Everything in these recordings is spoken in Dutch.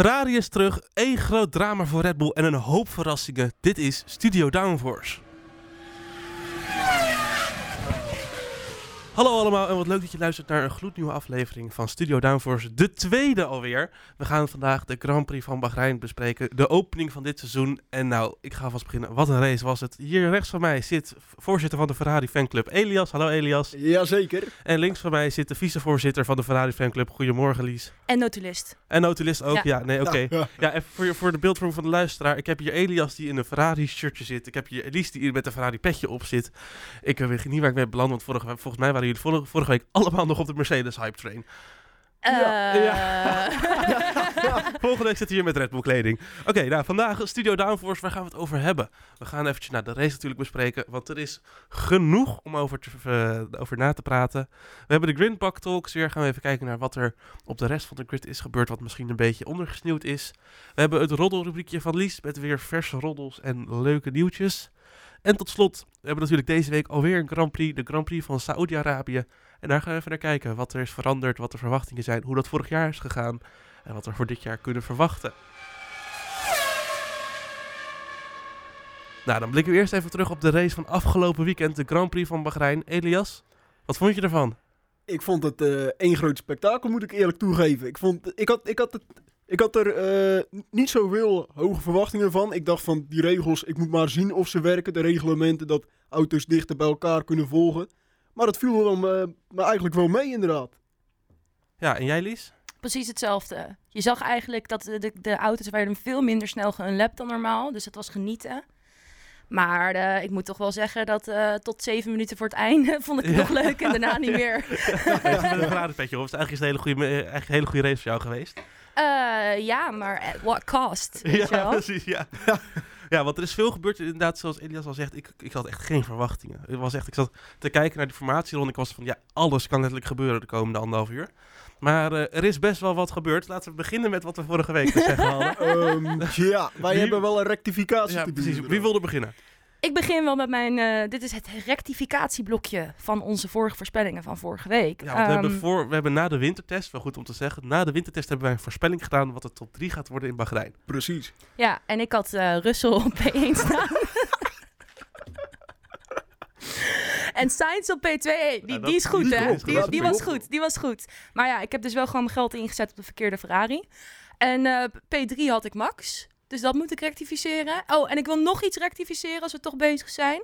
Ferrari is terug, één groot drama voor Red Bull en een hoop verrassingen. Dit is Studio Downforce. Hallo allemaal en wat leuk dat je luistert naar een gloednieuwe aflevering van Studio Downforce, de tweede alweer. We gaan vandaag de Grand Prix van Bahrein bespreken, de opening van dit seizoen. En nou, ik ga vast beginnen. Wat een race was het. Hier rechts van mij zit voorzitter van de Ferrari fanclub Elias. Hallo Elias. Jazeker. En links van mij zit de vicevoorzitter van de Ferrari fanclub. Goedemorgen Lies. En notulist. En notulist ook, ja. Ja. nee, oké. Ja, ja. Ja, even voor, voor de beeldvorming van de luisteraar. Ik heb hier Elias die in een Ferrari shirtje zit. Ik heb hier Elise die hier met een Ferrari petje op zit. Ik weet niet waar ik ben beland, want vorige, volgens mij waren jullie vorige, vorige week allemaal nog op de Mercedes hype train. Ja. Eh, Volgende week zitten we hier met Red Bull kleding. Oké, nou vandaag Studio Downforce, waar gaan we het over hebben? We gaan eventjes naar de race natuurlijk bespreken, want er is genoeg om over, te, eh, over na te praten. We hebben de Grindbak Talks weer, gaan we even kijken naar wat er op de rest van de grid is gebeurd, wat misschien een beetje ondergesneeuwd is. We hebben het roddelrubriekje van Lies met weer verse roddels en leuke nieuwtjes. En tot slot, we hebben natuurlijk deze week alweer een Grand Prix, de Grand Prix van Saoedi-Arabië. En daar gaan we even naar kijken wat er is veranderd, wat de verwachtingen zijn, hoe dat vorig jaar is gegaan en wat we voor dit jaar kunnen verwachten. Nou, dan blikken we eerst even terug op de race van afgelopen weekend, de Grand Prix van Bahrein. Elias, wat vond je ervan? Ik vond het eh één groot spektakel, moet ik eerlijk toegeven. Ik, vond, ik, had, ik, had, het, ik had er eh, niet zoveel hoge verwachtingen van. Ik dacht van die regels, ik moet maar zien of ze werken. De reglementen dat auto's dichter bij elkaar kunnen volgen. Maar dat viel dan eh, me eigenlijk wel mee inderdaad. Ja, en jij Lies? precies hetzelfde. Je zag eigenlijk dat de, de, de auto's werden veel minder snel geunlapt dan normaal. Dus het was genieten. Maar eh, ik moet toch wel zeggen dat eh, tot zeven minuten voor het einde vond ik het Ja. nog leuk en daarna niet meer. Ja, je bent een op. Het is eigenlijk is het een hele goede, eigenlijk een hele goede race voor jou geweest. Eh, ja, maar at what cost? Weet je Ja, wel? precies, ja. Ja, want er is veel gebeurd. Inderdaad, zoals Elias al zegt, ik, ik had echt geen verwachtingen. Het was echt, ik zat te kijken naar de formatieronde. Ik was van, ja, alles kan letterlijk gebeuren de komende anderhalf uur. Maar eh, er is best wel wat gebeurd. Laten we beginnen met wat we vorige week te zeggen hadden. Ehm, ja, wij Wie- hebben wel een rectificatie Ja, te doen. precies. Wie wilde beginnen? Ik begin wel met mijn... eh, dit is het rectificatieblokje van onze vorige voorspellingen van vorige week. Ja, want we, hebben Ehm, voor, we hebben na de wintertest, wel goed om te zeggen, na de wintertest hebben wij een voorspelling gedaan wat de top 3 gaat worden in Bahrein. Precies. Ja, en ik had eh Russell op P1 staan. en Sainz op P2. Hey, die, dat- die is goed, die hè? klopt, Die, die was goed, die was goed. Maar ja, ik heb dus wel gewoon mijn geld ingezet op de verkeerde Ferrari. En eh, P3 had ik Max. Dus dat moet ik rectificeren. Oh, en ik wil nog iets rectificeren als we toch bezig zijn.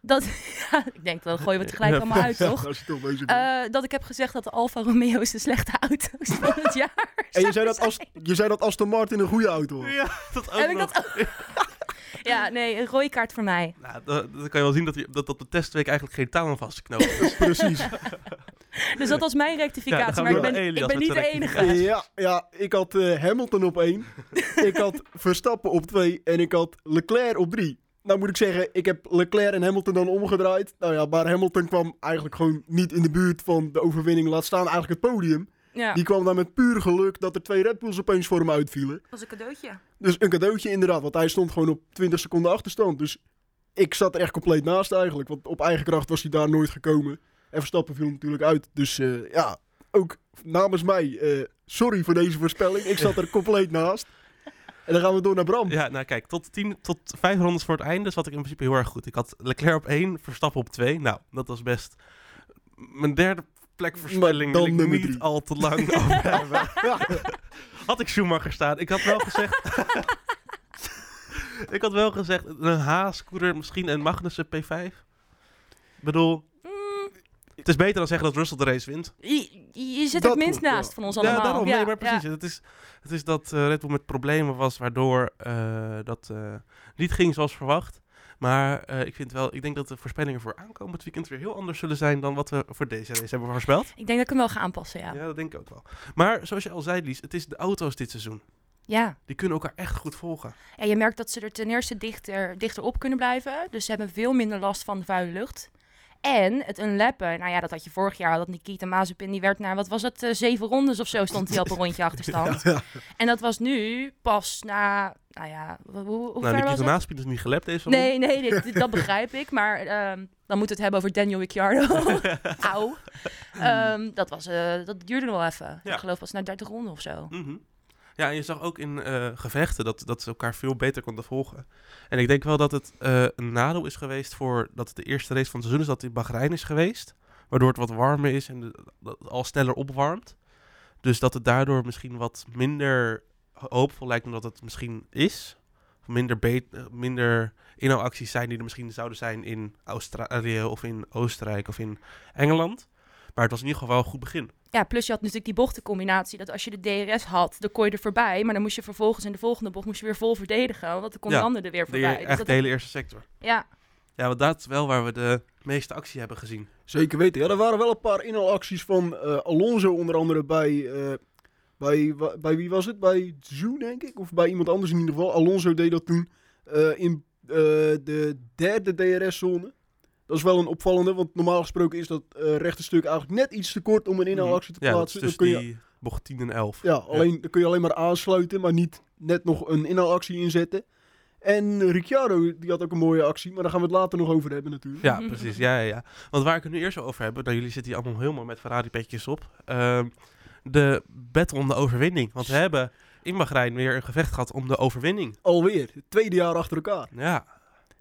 Dat, ja, ik denk, dan gooien we het gelijk allemaal uit, Ja, toch? als je toch bezig bent. Eh, dat ik heb gezegd dat de Alfa Romeo's de slechte auto's van het jaar en je zei, dat als, je zei dat Aston Martin een goede auto was. Ja, dat ook Heb ik dat Ja, nee, een rode kaart voor mij. Nou, dan, kan je wel zien dat, je, dat op de testweek eigenlijk geen touw aan vast te knopen is. Precies. Dus dat was mijn rectificatie. maar ik ben, ik ben niet de enige. Ja, ja, ik had eh, Hamilton op 1. ik had Verstappen op 2. En ik had Leclerc op 3. Nou moet ik zeggen, ik heb Leclerc en Hamilton dan omgedraaid. Nou ja, maar Hamilton kwam eigenlijk gewoon niet in de buurt van de overwinning. Laat staan eigenlijk het podium. Ja, Die kwam dan met puur geluk dat er twee Red Bulls opeens voor hem uitvielen. dat was een cadeautje. Dus een cadeautje inderdaad, want hij stond gewoon op 20 seconden achterstand. Dus ik zat er echt compleet naast eigenlijk. Want op eigen kracht was hij daar nooit gekomen. En Verstappen viel natuurlijk uit. Dus eh, ja, ook namens mij, eh, sorry voor deze voorspelling. Ik zat er compleet naast. En dan gaan we door naar Bram. Ja, nou kijk, tot, 10, tot vijf rondes voor het einde zat ik in principe heel erg goed. Ik had Leclerc op 1, Verstappen op 2. Nou, dat was best mijn derde plek voorspelling. Maar Wil dan ik niet drie. al te lang over hebben. Had ik Schumacher staan. Ik had wel gezegd... ik had wel gezegd, een Haas-scooter, misschien een Magnussen P5. Ik bedoel, het is beter dan zeggen dat Russell de race wint. je, je zit Dat het minst ja. naast van ons allemaal. Ja, daarom. Ja, nee, maar precies. ja. Het, is, het is dat eh Red Bull met problemen was, waardoor eh, dat eh, niet ging zoals verwacht. Maar eh, ik vind wel, ik denk dat de voorspellingen voor aankomend weekend weer heel anders zullen zijn dan wat we voor deze race hebben voorspeld. Ik denk dat ik hem wel ga aanpassen, ja. Ja, dat denk ik ook wel. Maar zoals je al zei, Lies, het is de auto's dit seizoen. ja. Die kunnen elkaar echt goed volgen. je merkt dat ze er ten eerste dichter, dichter op kunnen blijven. Dus ze hebben veel minder last van de vuile lucht. En het unlappen, nou ja, dat had je vorig jaar, dat Nikita Mazepin, die werd naar, wat was het, eh, zeven rondes of zo stond hij op een rondje achterstand. Ja. En dat was nu pas na, nou ja, hoe, hoe nou, ver was Nikita? Mazepin is niet gelept deze. Nee, nee, dit- dit- dat begrijp ik. Maar ehm, dan moeten we het hebben over Daniel Ricciardo. Auw. Ehm, dat, was, eh, dat duurde nog wel even. Ja. Ik geloof pas na 30 ronden of zo. Mhm. Ja, en je zag ook in eh, gevechten dat, dat ze elkaar veel beter konden volgen. En ik denk wel dat het eh, een nadeel is geweest voor dat het de eerste race van het seizoen is dat in Bahrein is geweest. Waardoor het wat warmer is en al sneller opwarmt. Dus dat het daardoor misschien wat minder hoopvol lijkt dan dat het misschien is. Minder, eh, minder inhaalacties zijn die er misschien zouden zijn in Australië of in Oostenrijk of in Engeland. Maar het was in ieder geval wel een goed begin. Ja, plus je had natuurlijk die bochtencombinatie. Dat als je de DRS had, dan kon je er voorbij. Maar dan moest je vervolgens in de volgende bocht moest je weer vol verdedigen. Want dan kon Ja, de ander er weer De, voorbij. Dus eigenlijk dat- de hele eerste sector. Ja, Ja, want dat is wel waar we de meeste actie hebben gezien. Zeker weten. Ja, er waren wel een paar inhaalacties van eh, Alonso onder andere bij, eh, bij, bij wie was het? Bij Zoo denk ik? Of bij iemand anders in ieder geval. Alonso deed dat toen eh, in eh, de derde DRS-zone. Dat is wel een opvallende, want normaal gesproken is dat eh rechte stuk eigenlijk net iets te kort om een inhaalactie te Mhm. Ja, dat is plaatsen. dus kun je, die bocht 10 en 11. ja, alleen, dan kun je alleen maar aansluiten, maar niet net nog een inhaalactie inzetten. En Ricciardo, die had ook een mooie actie, maar daar gaan we het later nog over hebben natuurlijk. Ja, precies. Ja, ja, ja. Want waar ik het nu eerst over heb, nou, jullie zitten hier allemaal helemaal met Ferrari-petjes op. Ehm, de battle om de overwinning. Want we hebben in Bahrein weer een gevecht gehad om de overwinning. Alweer, het tweede jaar achter elkaar. Ja,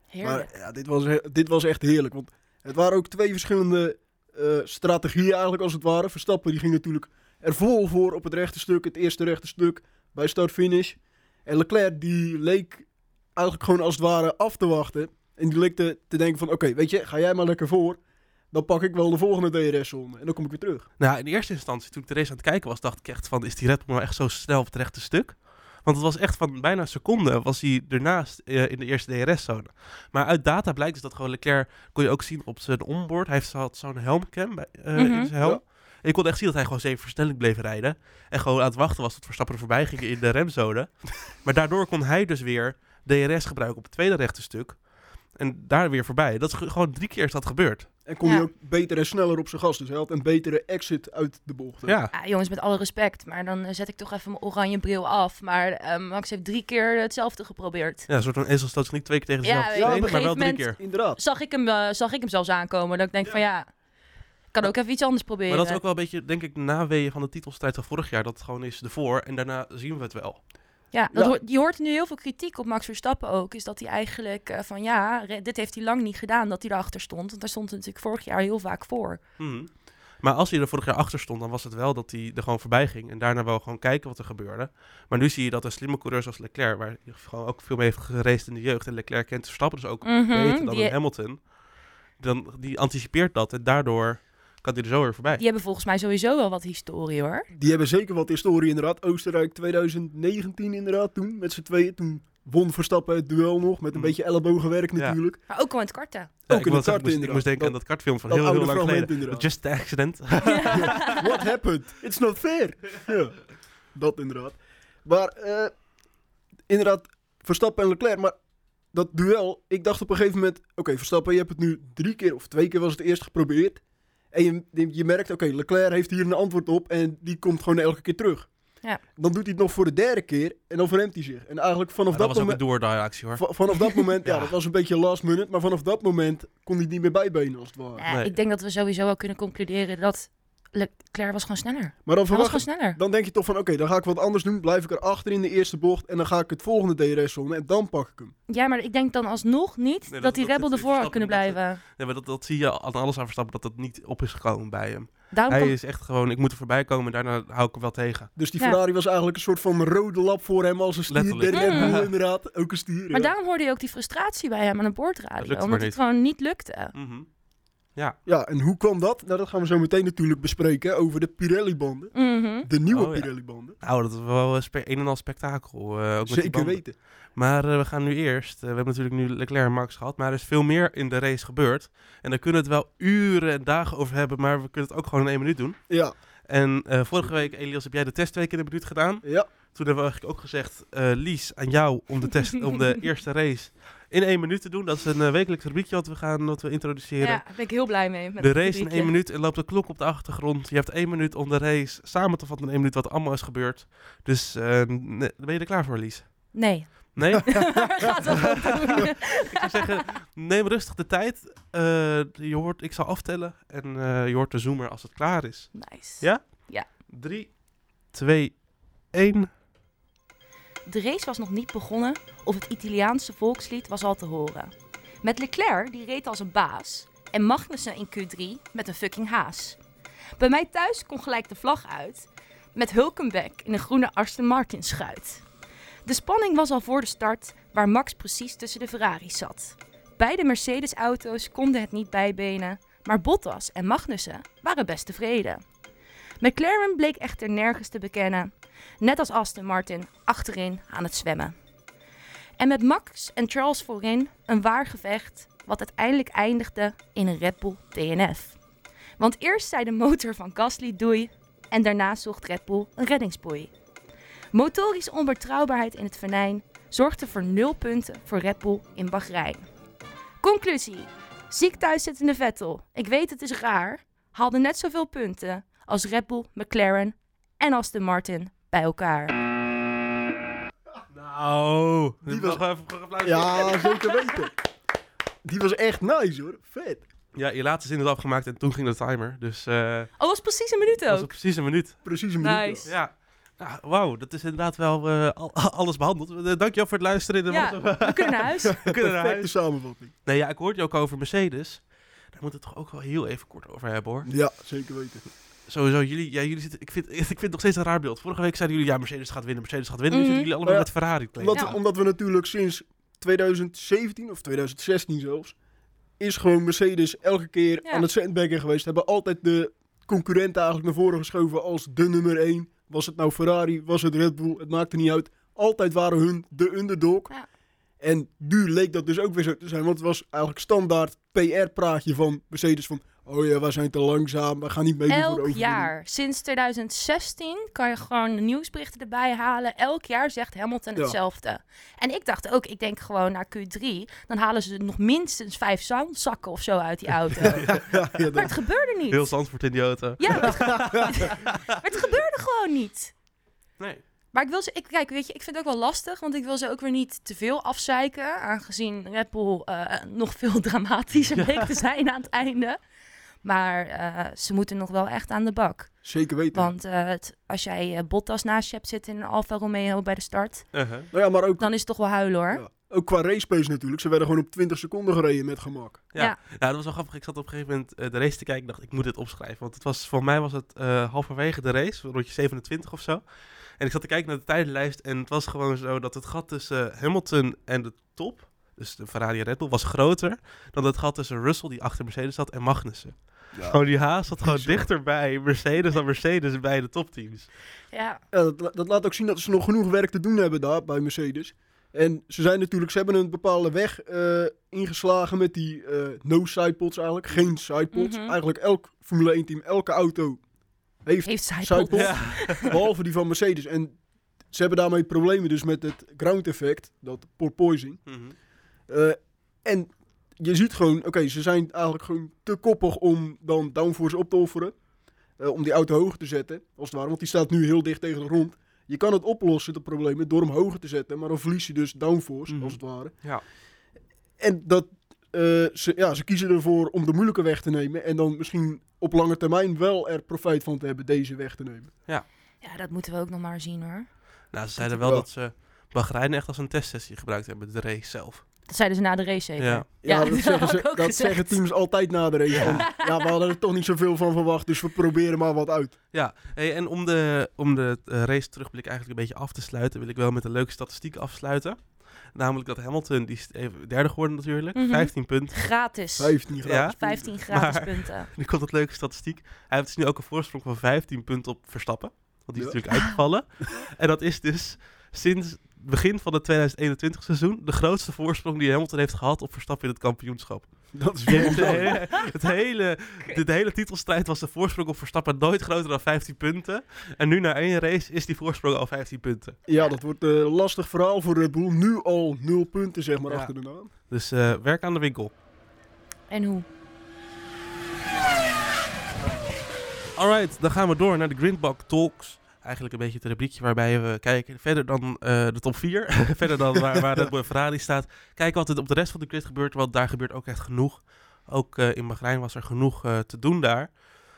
heerlijk. Maar ja, dit was, dit was echt heerlijk. Want het waren ook twee verschillende eh, strategieën eigenlijk als het ware. Verstappen die ging natuurlijk er vol voor op het rechte stuk. Het eerste rechte stuk bij start-finish. En Leclerc die leek eigenlijk gewoon als het ware af te wachten. En die leek te, te denken van oké, weet je, ga jij maar lekker voor. Dan pak ik wel de volgende DRS-zone. En dan kom ik weer terug. Nou, in eerste instantie, toen ik de race aan het kijken was, dacht ik echt van, is die Red Bull nou echt zo snel op het rechte stuk? Want het was echt van bijna een seconde was hij ernaast eh, in de eerste DRS-zone. Maar uit data blijkt dus dat gewoon Leclerc, kon je ook zien op zijn onboard, hij heeft had zo'n helmcam bij, eh, Mhm. in zijn helm. Ja. En je kon echt zien dat hij gewoon zeven versnelling bleef rijden. En gewoon aan het wachten was tot Verstappen er voorbij ging in de remzone. maar daardoor kon hij dus weer DRS gebruiken op het tweede rechte stuk. En daar weer voorbij. Dat is ge- gewoon drie keer is dat gebeurd. En kon Ja. hij ook beter en sneller op zijn gas. Dus hij had een betere exit uit de bocht. Ja. Ja, jongens, met alle respect. Maar dan eh, zet ik toch even mijn oranje bril af. Maar eh, Max heeft drie keer hetzelfde geprobeerd. Ja, een soort van ezelstoot niet twee keer tegen Ja, dezelfde je, steen, een maar wel drie keer. Inderdaad. Zag ik hem, eh, zag ik hem zelfs aankomen. Dat ik denk van ja, ik kan ook even iets anders proberen. Maar dat is ook wel een beetje, denk ik, de naweeën van de titelstrijd van vorig jaar. Dat het gewoon is ervoor en daarna zien we het wel. Ja, dat Ja. hoort- je hoort nu heel veel kritiek op Max Verstappen ook. Is dat hij eigenlijk eh, van ja, dit heeft hij lang niet gedaan dat hij erachter stond. Want daar stond hij natuurlijk vorig jaar heel vaak voor. Mhm. Maar als hij er vorig jaar achter stond, dan was het wel dat hij er gewoon voorbij ging. En daarna wel gewoon kijken wat er gebeurde. Maar nu zie je dat een slimme coureur zoals Leclerc, waar hij gewoon ook veel mee heeft geraced in de jeugd. En Leclerc kent Verstappen dus ook Mhm, beter dan die, Hamilton. Dan, die anticipeert dat en daardoor kan hij er zo weer voorbij. die hebben volgens mij sowieso wel wat historie hoor. Die hebben zeker wat historie inderdaad. Oostenrijk 2019 inderdaad toen, met z'n tweeën. Toen won Verstappen het duel nog, met een Mm. beetje ellebogenwerk Ja. natuurlijk. Maar ook al in het karten. Ja, ook ik, in zeggen, karten ik, moest, ik moest denken aan dat kartfilm van Dat heel, heel lang geleden. inderdaad. Just the accident. What happened? It's not fair. ja, dat inderdaad. Maar eh, inderdaad, Verstappen en Leclerc. Maar dat duel, ik dacht op een gegeven moment... Oké, Verstappen, je hebt het nu drie keer of twee keer was het eerst geprobeerd. En je, je merkt, oké, Leclerc heeft hier een antwoord op en die komt gewoon elke keer terug. Ja. Dan doet hij het nog voor de derde keer en dan verremt hij zich. En eigenlijk vanaf dat dat, was ook een moment... door actie hoor. va- Vanaf dat moment, ja. Ja. dat was een beetje last minute. Maar vanaf dat moment kon hij het niet meer bijbenen als het ware. Ja, Nee. Ik denk dat we sowieso wel kunnen concluderen dat Leclerc was gewoon sneller. Maar dan Hij was verwacht, gewoon sneller. dan denk je toch van, oké, dan ga ik wat anders doen. Blijf ik erachter in de eerste bocht en dan ga ik het volgende DRS-zone en dan pak ik hem. Ja, maar ik denk dan alsnog niet Nee, dat, dat- die dat Rebel ervoor had kunnen niet, dat blijven. Ja, maar dat, dat zie je aan alles aan Verstappen, dat dat niet op is gekomen bij hem. Daarom Hij is echt gewoon, ik moet er voorbij komen, daarna hou ik hem wel tegen. Dus die Ja. Ferrari was eigenlijk een soort van rode lap voor hem als een stier. De Letterlijk. Red Bull Mm. inderdaad, ook een stier. Maar ja. daarom hoorde je ook die frustratie bij hem aan de Dat boordradio. Omdat het gewoon niet lukte. Mhm. Ja, en hoe kwam dat? Nou, dat gaan we zo meteen natuurlijk bespreken over de Pirelli-banden. Mhm. De nieuwe Oh, ja. Pirelli-banden. Nou, dat is wel een, en al spektakel. eh, ook Zeker weten. Maar eh, we gaan nu eerst. eh, we hebben natuurlijk nu Leclerc en Max gehad. Maar er is veel meer in de race gebeurd. En daar kunnen we het wel uren en dagen over hebben. Maar we kunnen het ook gewoon in één minuut doen. Ja, En eh, vorige week, Elias, heb jij de testweek in een minuut gedaan. ja. Toen hebben we eigenlijk ook gezegd, eh, Lies, aan jou om de, test, om de eerste race in één minuut te doen. Dat is een uh, wekelijks rubriekje wat we gaan wat we introduceren. Ja, daar ben ik heel blij mee. Met de race in één minuut en loopt de klok op de achtergrond. Je hebt één minuut om de race samen te vatten in één minuut wat allemaal is gebeurd. Dus eh, ben je er klaar voor, Lies? Nee. Nee? Gaat wel goed doen. ik zou zeggen, neem rustig de tijd. Eh, je hoort, ik zal aftellen en eh, je hoort de zoomer als het klaar is. Nice. Ja? 3, 2, 1. De race was nog niet begonnen of het Italiaanse volkslied was al te horen. Met Leclerc, die reed als een baas, en Magnussen in Q3 met een fucking haas. Bij mij thuis kon gelijk de vlag uit, met Hulkenbeck in een groene Aston Martin schuit. De spanning was al voor de start, waar Max precies tussen de Ferraris zat. Beide Mercedes-auto's konden het niet bijbenen, maar Bottas en Magnussen waren best tevreden. McLaren bleek echter nergens te bekennen, net als Aston Martin achterin aan het zwemmen. En met Max en Charles voorin een waar gevecht, wat uiteindelijk eindigde in een Red Bull DNF. Want eerst zei de motor van Gasly doei en daarna zocht Red Bull een reddingsboei. Motorische onbetrouwbaarheid in het venijn zorgde voor nul punten voor Red Bull in Bahrein. Conclusie. Ziek thuiszittende Vettel, ik weet het is raar, haalde net zoveel punten als Red Bull, McLaren en Aston Martin bij elkaar. Nou, Die was- even. Ja, zeker weten. Die was echt nice hoor. Vet. Ja, je laatste zin is afgemaakt en toen ging de timer. Dus eh Oh, was precies een minuut dat was ook. precies een minuut. Precies een minuut. Nice. Ja. Ja, wauw, dat is inderdaad wel eh, al- alles behandeld. Eh, dankjewel voor het luisteren. In de Ja, we kunnen naar huis. we kunnen naar huis. samenvatting. Nee, ja, ik hoorde je ook over Mercedes. Daar moeten we het toch ook wel heel even kort over hebben, hoor. Ja, zeker weten. Sowieso, jullie, ja, jullie zitten, ik, vind, ik vind het nog steeds een raar beeld. Vorige week zeiden jullie, ja, Mercedes gaat winnen, Mercedes gaat winnen. Nu Mhm. zitten jullie allemaal Maar met Ferrari te Omdat, Ja. omdat we natuurlijk sinds 2017 of 2016 zelfs, is gewoon Mercedes elke keer Ja. aan het sandbaggen geweest. Hebben altijd de concurrenten eigenlijk naar voren geschoven als de nummer 1. Was het nou Ferrari, was het Red Bull, het maakte niet uit. Altijd waren hun de underdog. Ja. En nu leek dat dus ook weer zo te zijn, want het was eigenlijk standaard PR-praatje van Mercedes van... Oh ja, wij zijn te langzaam, we gaan niet de Elk jaar. Sinds 2016 kan je gewoon de nieuwsberichten erbij halen. Elk jaar zegt Hamilton Ja. hetzelfde. En ik dacht ook, ik denk gewoon naar Q3, dan halen ze nog minstens vijf zandzakken of zo uit die auto. Ja, ja, Maar het gebeurde niet. Heel Zandvoort in die auto. Ja, maar het, maar het gebeurde gewoon niet. Nee. Maar ik wil ze, ik, kijk, weet je, ik vind het ook wel lastig, want ik wil ze ook weer niet te veel afzeiken, aangezien Red Bull eh, nog veel dramatischer bleek te zijn aan het einde. Maar eh, ze moeten nog wel echt aan de bak. Zeker weten. Want eh, het, als jij eh, Bottas naast je hebt zitten in een Alfa Romeo bij de start, Uh-huh. Nou ja, maar ook, dan is het toch wel huilen hoor. ja, ook qua race pace natuurlijk. Ze werden gewoon op 20 seconden gereden met gemak. Ja. Ja. ja, dat was wel grappig. Ik zat op een gegeven moment de race te kijken. Ik dacht, ik moet dit opschrijven. Want het was, voor mij was het eh, halverwege de race, rondje 27 of zo. En ik zat te kijken naar de tijdenlijst. En het was gewoon zo dat het gat tussen Hamilton en de top, dus de Ferrari en Red Bull, was groter dan het gat tussen Russell, die achter Mercedes zat, en Magnussen. Gewoon die haas zat gewoon Bizar. dichter bij Mercedes dan Mercedes bij de topteams. Ja, Ja, dat, dat laat ook zien dat ze nog genoeg werk te doen hebben daar bij Mercedes. En ze zijn natuurlijk, ze hebben een bepaalde weg eh, ingeslagen met die eh, no sidepods eigenlijk. Geen sidepods. Mhm. Eigenlijk elk Formule 1 team, elke auto heeft, heeft sidepods. Ja. Behalve die van Mercedes. En ze hebben daarmee problemen dus met het ground effect, dat porpoising. Mhm. Eh, en je ziet gewoon, oké, ze zijn eigenlijk gewoon te koppig om dan downforce op te offeren. eh, om die auto hoger te zetten, als het ware. Want die staat nu heel dicht tegen de grond. Je kan het oplossen, dat probleem, door hem hoger te zetten. Maar dan verlies je dus downforce, Mhm. als het ware. Ja. En dat, eh, ze, ja, ze kiezen ervoor om de moeilijke weg te nemen. En dan misschien op lange termijn wel er profijt van te hebben, deze weg te nemen. Ja, dat moeten we ook nog maar zien hoor. Nou, ze zeiden wel Ja. dat ze Bahrein echt als een testsessie gebruikt hebben, de race zelf. Dat zeiden ze na de race zeker. Ja. Ja, dat, dat zeggen, ze, dat zeggen teams altijd na de race. van, ja, we hadden er toch niet zoveel van verwacht, dus we proberen maar wat uit. Ja, hey, en om de, om de eh, race terugblik eigenlijk een beetje af te sluiten, wil ik wel met een leuke statistiek afsluiten. Namelijk dat Hamilton, die is even derde geworden natuurlijk, Mhm. 15 punten. Gratis. 15 graden. Ja. 15 gratis Maar- punten. Nu komt het leuke statistiek. Hij heeft dus nu ook een voorsprong van 15 punten op Verstappen. Want die is Ja. natuurlijk uitgevallen. en dat is dus sinds begin van het 2021 seizoen de grootste voorsprong die Hamilton heeft gehad op Verstappen in het kampioenschap. Dat is het, hele, het hele, de, de hele titelstrijd was de voorsprong op Verstappen nooit groter dan 15 punten. En nu na één race is die voorsprong al 15 punten. Ja, dat wordt een lastig verhaal voor Red Bull. Nu al nul punten, zeg maar, Ja. achter de naam. Dus eh, werk aan de winkel. En hoe? Alright, dan gaan we door naar de Grindbak Talks. Eigenlijk een beetje het rubriekje waarbij we kijken verder dan eh, de top 4. verder dan waar, waar Red Bull en Ferrari staat. Kijken wat er op de rest van de grid gebeurt, want daar gebeurt ook echt genoeg. Ook eh, in Bahrein was er genoeg eh, te doen daar.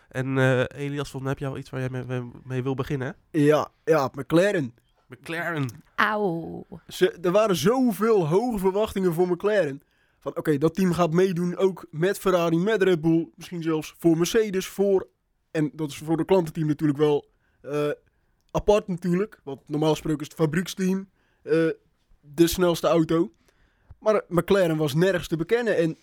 En eh, Elias, volgens mij heb jij al iets waar jij mee, mee- mee wil beginnen? Ja, ja, McLaren. McLaren. Auw. Ze, er waren zoveel hoge verwachtingen voor McLaren. Van oké, dat team gaat meedoen ook met Ferrari, met Red Bull. Misschien zelfs voor Mercedes, voor... En dat is voor de klantenteam natuurlijk wel eh, apart natuurlijk. Want normaal gesproken is het fabrieksteam eh, de snelste auto. Maar McLaren was nergens te bekennen. En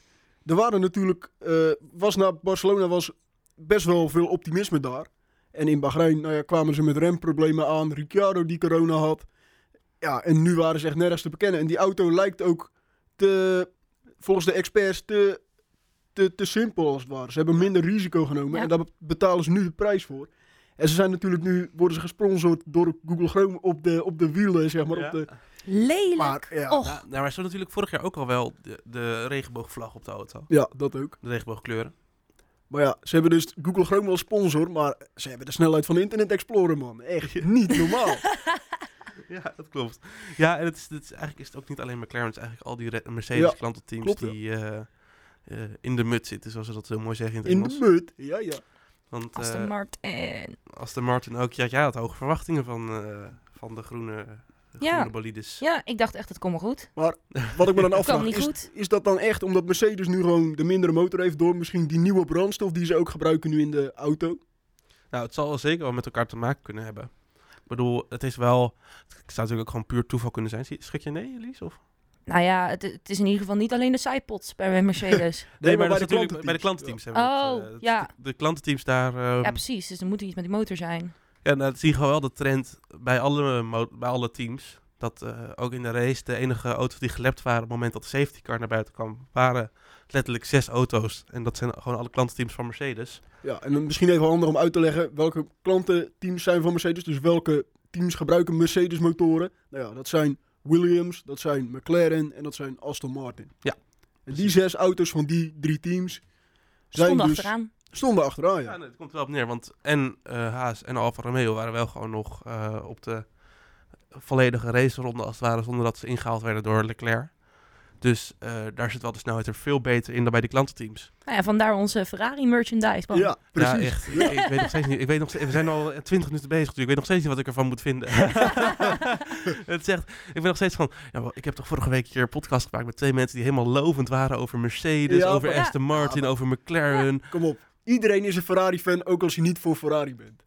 er waren natuurlijk... eh, was na Barcelona was best wel veel optimisme daar. En in Bahrein nou ja, kwamen ze met remproblemen aan. Ricciardo die corona had. Ja, en nu waren ze echt nergens te bekennen. En die auto lijkt ook te, volgens de experts te, te, te simpel als het ware. Ze hebben minder risico genomen Ja. en daar betalen ze nu de prijs voor. En ze zijn natuurlijk nu, worden ze gesponsord door Google Chrome op de, op de wielen, zeg maar. Ja. Op de, Lelijk. maar ja, Och. Ja, nou, maar ze hadden natuurlijk vorig jaar ook al wel de, de regenboogvlag op de auto. ja, dat ook. De regenboogkleuren. Maar ja, ze hebben dus Google Chrome wel sponsor, maar ze hebben de snelheid van Internet Explorer, man. Echt niet normaal. Ja, dat klopt. Ja, en het is, het is, eigenlijk is het ook niet alleen McLaren, het is eigenlijk al die Red- Mercedes Ja, klantenteams klopt, ja. die eh, eh, in de mut zitten, zoals ze dat zo mooi zeggen in het In Engels. de mut. Ja, ja. Want Aston eh, Martin. Aston Martin ook, ja, jij had hoge verwachtingen van, eh, van de groene, de Ja. groene bolides. Ja, ik dacht echt, het komt wel goed. Wat ik me dan afvraag, is, is dat dan echt omdat Mercedes nu gewoon de mindere motor heeft door misschien die nieuwe brandstof die ze ook gebruiken nu in de auto? Nou, het zal wel zeker wel met elkaar te maken kunnen hebben. Ik bedoel, het is wel, het zou natuurlijk ook gewoon puur toeval kunnen zijn. Schrik je nee, Elise? Of? Nou ja, het, het is in ieder geval niet alleen de sidepods bij Mercedes. Nee, maar, bij dat de is natuurlijk bij de klantenteams. hebben we Oh, het, eh, het- ja. De, de klantenteams daar... ehm, ja, precies. Dus er moet iets met die motor zijn. Ja, nou, dat zie je gewoon wel de trend bij alle, bij alle teams. Dat eh, ook in de race de enige auto's die gelept waren op het moment dat de safety car naar buiten kwam, waren letterlijk zes auto's. En dat zijn gewoon alle klantenteams van Mercedes. Ja, en dan misschien even handig om uit te leggen welke klantenteams zijn van Mercedes. Dus welke teams gebruiken Mercedes motoren. Nou ja, dat zijn Williams, dat zijn McLaren en dat zijn Aston Martin. Ja, En die zes auto's van die drie teams zijn Stonden dus, achteraan. stonden achteraan. Ja, Ja. nee, het komt er wel op neer. Want en eh, Haas en Alfa Romeo waren wel gewoon nog eh, op de volledige raceronde als het ware, zonder dat ze ingehaald werden door Leclerc. Dus eh, daar zit wel de snelheid er veel beter in dan bij die klantenteams. Nou ja, vandaar onze Ferrari merchandise. man. Ja, precies. Ja, echt. ik weet nog steeds niet. Ik weet nog steeds, we zijn al 20 minuten bezig, dus ik weet nog steeds niet wat ik ervan moet vinden. het zegt, ik ben nog steeds van, ja, ik heb toch vorige week hier een podcast gemaakt met twee mensen die helemaal lovend waren over Mercedes, Ja, over Aston Martin, Ja, maar- over McLaren. Kom op. Iedereen is een Ferrari-fan, ook als je niet voor Ferrari bent.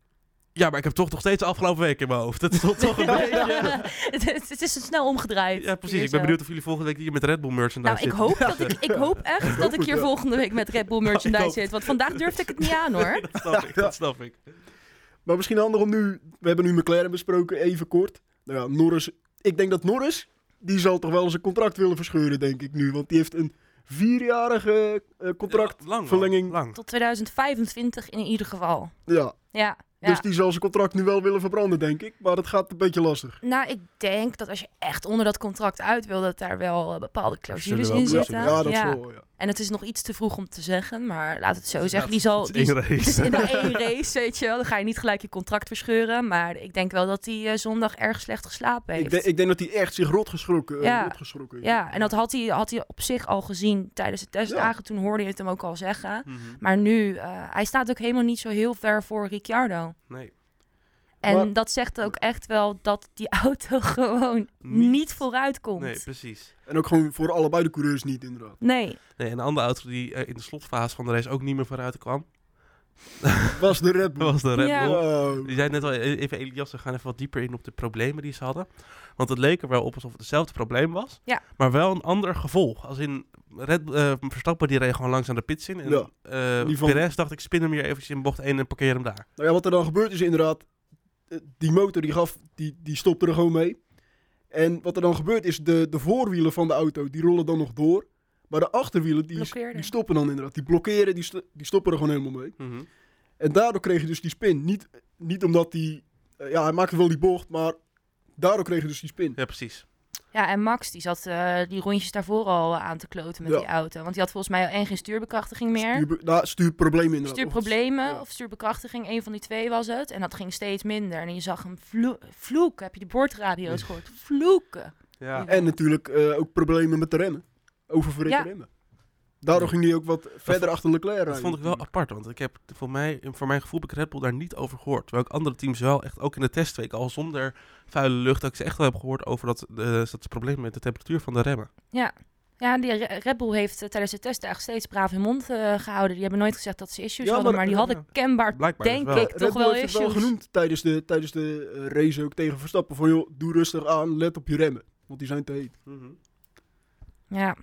Ja, maar ik heb toch nog steeds de afgelopen week in mijn hoofd. Dat is toch, toch een beetje... het, is- het is snel omgedraaid. Ja, precies. Ik ben benieuwd of jullie volgende week hier met Red Bull merchandise Nou, ik zitten. hoop, dat ik, ik hoop echt dat ik het hier volgende week met Red Bull merchandise zit. Want vandaag durfde ik het niet aan hoor. dat snap ik, dat snap ik. Maar misschien handig om nu, we hebben nu McLaren besproken, even kort. Nou ja, Norris, ik denk dat Norris, die zal toch wel zijn contract willen verscheuren, denk ik nu. Want die heeft een vierjarige eh, contract. Ja, lang, verlenging. Lang. Tot 2025 in ieder geval. Ja, Ja, ja. dus die zal zijn contract nu wel willen verbranden, denk ik. Maar dat gaat een beetje lastig. Nou, ik denk dat als je echt onder dat contract uit wil, dat daar wel eh, bepaalde clausules in zitten. Ja, dat is wel, ja. En het is nog iets te vroeg om te zeggen, maar laat het zo zeggen. Die het zal, is die, één race. het is in de één race, weet je wel. Dan ga je niet gelijk je contract verscheuren. Maar ik denk wel dat hij eh, zondag erg slecht geslapen heeft. Ik, denk- ik denk dat hij echt zich rot geschrokken, eh, Ja. rot geschrokken heeft. Ja, en dat had hij, had hij op zich al gezien tijdens de testdagen. Toen hoorde je het hem ook al zeggen. Mhm. Maar nu, eh, hij staat ook helemaal niet zo heel ver voor Ricciardo. Nee. En Maar- dat zegt ook echt wel dat die auto gewoon Niet- niet, vooruit komt. Nee, precies. En ook gewoon voor allebei de coureurs niet, inderdaad. Nee. Nee, en de andere auto die eh, in de slotfase van de race ook niet meer vooruit kwam, Was de Red dat Bull. was de Red Ja. Bull. Wow. Die zei net al, e- even Elias, we gaan even wat dieper in op de problemen die ze hadden. Want het leek er wel op alsof het hetzelfde probleem was, Ja. maar wel een ander gevolg. Als in, Red, eh, Verstappen die reed gewoon langs aan de pits in. En Ja. eh, Perez dacht, ik spin hem hier eventjes in bocht 1 en parkeer hem daar. Nou ja, wat er dan gebeurt is inderdaad, eh, die motor die gaf, die, die stopte er gewoon mee. En wat er dan gebeurt is, de, de voorwielen van de auto, die rollen dan nog door. Maar de achterwielen, die, die stoppen dan inderdaad. Die blokkeren, die, die stoppen er gewoon helemaal mee. Mhm. En daardoor kreeg je dus die spin. Niet, niet omdat die, eh, ja hij maakte wel die bocht, maar daardoor kreeg je dus die spin. Ja, precies. Ja, en Max die zat eh, die rondjes daarvoor al aan te kloten met Ja. die auto. Want die had volgens mij en geen stuurbekrachtiging meer. Stuur, nou, stuurproblemen inderdaad. Stuurproblemen Ja. of stuurbekrachtiging, een van die twee was het. En dat ging steeds minder. En je zag hem vlo vloeken. Heb je die boordradio's gehoord? Vloeken. Ja. En natuurlijk eh, ook problemen met de remmen. Oververhitte Ja. remmen. Daardoor ging hij ook wat verder achter Leclerc rijden. Dat vond ik wel apart, want ik heb voor, mij, voor mijn gevoel heb ik Red Bull daar niet over gehoord. Terwijl ik andere teams wel echt, ook in de testweek, al zonder vuile lucht, dat ik ze echt wel heb gehoord over dat, eh, dat het probleem met de temperatuur van de remmen. Ja. Ja, die Re- Red Bull heeft eh, tijdens de testdagen steeds braaf hun mond eh, gehouden. Die hebben nooit gezegd dat ze issues Ja, hadden, maar- maar, die hadden ja. kenbaar, Blijkbaar dus denk wel. ik, Red toch Bull wel het wel issues. genoemd tijdens de, tijdens de race ook tegen Verstappen. Van joh, doe rustig aan, let op je remmen. Want die zijn te heet. Mhm. Ja.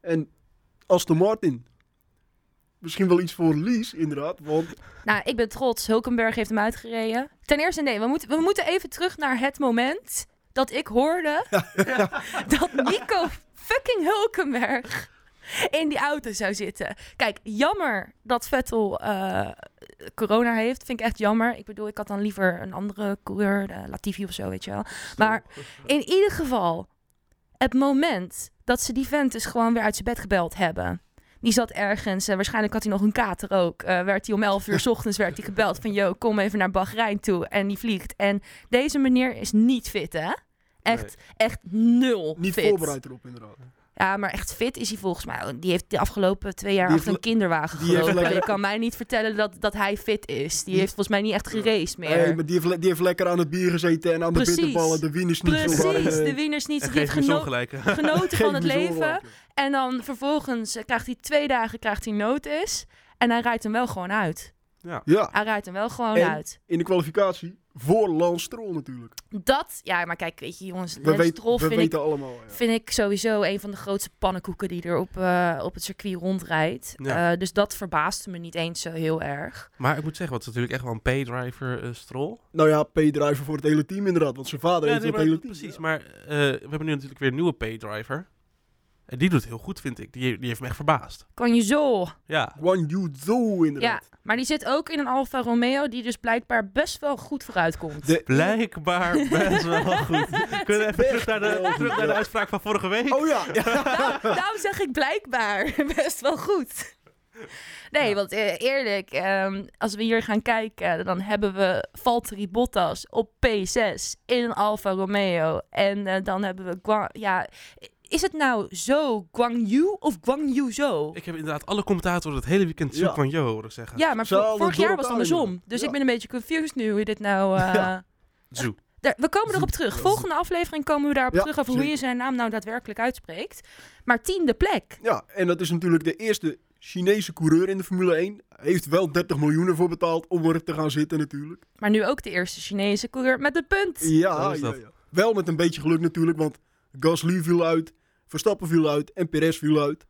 En Aston Martin. Misschien wel iets voor Lies, inderdaad. Want Nou, ik ben trots. Hulkenberg heeft hem uitgereden. Ten eerste, nee, we moeten, we moeten even terug naar het moment dat ik hoorde dat Nico fucking Hulkenberg in die auto zou zitten. Kijk, jammer dat Vettel eh, corona heeft. Vind ik echt jammer. Ik bedoel, ik had dan liever een andere coureur, de Latifi of zo, weet je wel. Maar in ieder geval, het moment dat ze die vent dus gewoon weer uit zijn bed gebeld hebben. Die zat ergens, eh, waarschijnlijk had hij nog een kater ook. eh, werd hij om 11 uur 's ochtends werd hij gebeld van... Yo, kom even naar Bahrein toe. En die vliegt. En deze meneer is niet fit, hè? Echt, echt nul niet fit. voorbereid erop, inderdaad. Ja, maar echt fit is hij volgens mij. Die heeft de afgelopen twee jaar Die achter een kinderwagen gelopen. Je kan mij niet vertellen dat, dat hij fit is. Die, Die- heeft volgens mij niet echt geraced meer. Nee, maar die heeft, le- die heeft lekker aan het bier gezeten en aan de Precies. bitterballen. De wieners niet zo Precies, de winners niet. Die heeft geno- genoten van het leven. En dan vervolgens krijgt hij twee dagen krijgt hij notice. En hij rijdt hem wel gewoon uit. ja. Ja, Hij rijdt hem wel gewoon En- uit. in de kwalificatie voor Lance Stroll natuurlijk. Dat, ja, maar kijk, weet je jongens, We, Lance weet- Stroll we vind ik, allemaal. Ja. vind ik sowieso een van de grootste pannenkoeken die er op, eh, op het circuit rondrijdt. Ja. Eh, dus dat verbaasde me niet eens zo heel erg. Maar ik moet zeggen, wat is natuurlijk echt wel een paydriver uh, Stroll. Nou ja, P-driver voor het hele team inderdaad. Want zijn vader Ja, heeft nee, het hele team. precies, ja. maar eh, we hebben nu natuurlijk weer een nieuwe paydriver. En die doet het heel goed, vind ik. Die, die heeft me echt verbaasd. Kan je zo. Ja, Yu Zhou Ja, inderdaad. maar die zit ook in een Alfa Romeo die dus blijkbaar best wel goed vooruit komt. De- blijkbaar best wel goed. Kunnen we even terug naar, de, terug naar de ja. uitspraak van vorige week? Oh ja, ja. Nou, daarom zeg ik blijkbaar best wel goed. Nee, Ja. want eh, eerlijk, ehm, als we hier gaan kijken, dan hebben we Valtteri Bottas op P6 in een Alfa Romeo. En eh, dan hebben we. Ja, is het nou zo Guang Yu of Guang Yu zo? Ik heb inderdaad alle commentatoren het hele weekend Ja. Zoek van Jo horen zeggen. Ja, maar vorig jaar was het andersom. ja. Dus Ja. ik ben een beetje confused nu hoe je dit nou... eh, Ja. Zo. daar- we komen erop terug. Volgende aflevering komen we daarop Ja, terug over hoe je zijn naam nou daadwerkelijk uitspreekt. Maar tiende plek. ja, en dat is natuurlijk de eerste Chinese coureur in de Formule 1. Hij heeft wel 30 miljoen ervoor betaald om er te gaan zitten natuurlijk. Maar nu ook de eerste Chinese coureur met het punt. Ja, Zo ja, ja. wel met een beetje geluk natuurlijk, want Gasly viel uit, Verstappen viel uit en Perez viel uit.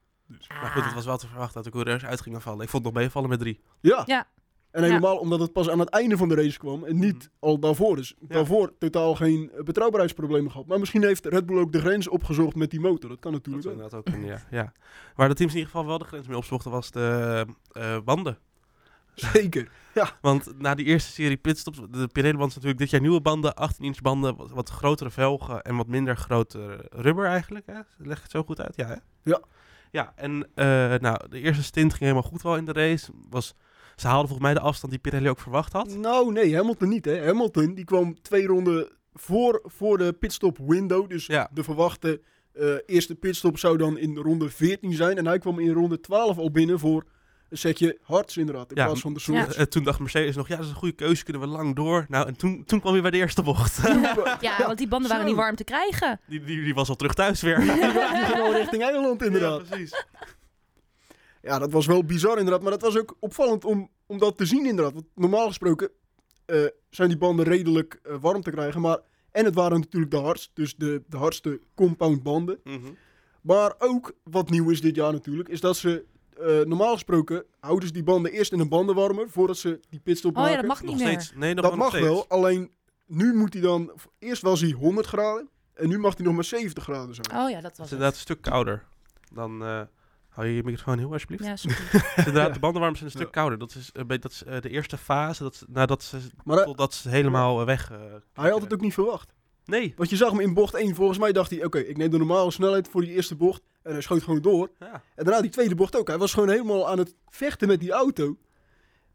Maar goed, het was wel te verwachten dat de coureurs uit gingen vallen. Ik vond het nog meevallen met drie. Ja. Ja. En helemaal omdat het pas aan het einde van de race kwam en niet al daarvoor. Dus daarvoor totaal geen eh, betrouwbaarheidsproblemen gehad. Maar misschien heeft Red Bull ook de grens opgezocht met die motor. Dat kan Dat natuurlijk zou ook. inderdaad ook kunnen, ja. ja. Waar de teams in ieder geval wel de grens mee opzochten was de eh, banden. Zeker. Want na die eerste serie pitstops, de Pirelli-band is natuurlijk dit jaar nieuwe banden, 18-inch banden, wat, wat grotere velgen en wat minder grote rubber eigenlijk. Hè? Leg ik het zo goed uit? Ja, hè? Ja. Ja, en eh, nou, de eerste stint ging helemaal goed wel in de race. Was, ze haalden volgens mij de afstand die Pirelli ook verwacht had. Nou nee, Hamilton niet hè. Hamilton die kwam twee ronden voor, voor de pitstop window. Dus Ja. de verwachte eh, eerste pitstop zou dan in ronde 14 zijn. En hij kwam in ronde 12 al binnen voor een setje hards inderdaad. In Ja, plaats van de Ja. soort. Eh, toen dacht Mercedes nog, ja, dat is een goede keuze, kunnen we lang door. Nou, en toen, toen kwam hij bij de eerste bocht. Ja, want die banden waren Zo. niet warm te krijgen. die, die, die was al terug thuis weer. Die ging al richting Engeland inderdaad. Ja, precies. Ja, dat was wel bizar inderdaad. Maar dat was ook opvallend om, om dat te zien inderdaad. Want normaal gesproken eh, zijn die banden redelijk eh, warm te krijgen. Maar, en het waren natuurlijk de hardst. Dus de, de hardste compound banden. Mhm. Maar ook wat nieuw is dit jaar natuurlijk. Is dat ze eh, normaal gesproken houden ze die banden eerst in een bandenwarmer. Voordat ze die pitstop Oh maken. ja, dat mag Nog niet meer. steeds. Nee, nog Dat wel nog mag steeds. wel. Alleen nu moet hij dan... Eerst was hij 100 graden. En nu mag hij nog maar 70 graden zijn. Oh ja, dat Het is was inderdaad een stuk kouder. Dan eh hou je je microfoon heel alsjeblieft. Ja, sorry. Inderdaad, de bandenwarmers zijn een stuk Ja. kouder. Dat is, bij- dat is de eerste fase, dat, is- nadat ze, Maar totdat ze helemaal weg... hij had het ook niet verwacht. Nee. Want je zag hem in bocht 1. Volgens mij dacht hij, oké, ik neem de normale snelheid voor die eerste bocht. En hij schoot gewoon door. Ja. En daarna die tweede bocht ook. Hij was gewoon helemaal aan het vechten met die auto.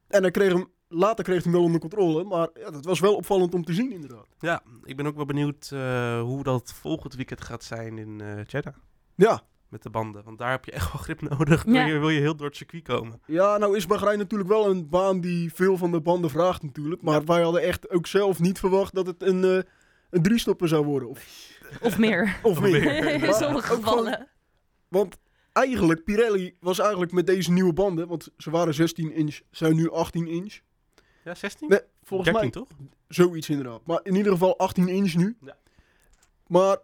En hij kreeg hem, later kreeg hij hem wel onder controle. Maar ja, dat was wel opvallend om te zien inderdaad. ja, ik ben ook wel benieuwd eh, hoe dat volgend weekend gaat zijn in eh Jeddah. Ja, met de banden. Want daar heb je echt wel grip nodig. Ja. Wil, je, wil je heel door het circuit komen. Ja, nou is Bahrein natuurlijk wel een baan die veel van de banden vraagt natuurlijk. Maar wij hadden echt ook zelf niet verwacht dat het een, eh een driestopper zou worden. Of, Of meer. of meer. In sommige gevallen. Want eigenlijk, Pirelli was eigenlijk met deze nieuwe banden, want ze waren 16 inch, zijn nu 18 inch. Ja, 16? Nee, volgens 13 mij toch? zoiets inderdaad. Maar in ieder geval 18 inch nu. Ja. Maar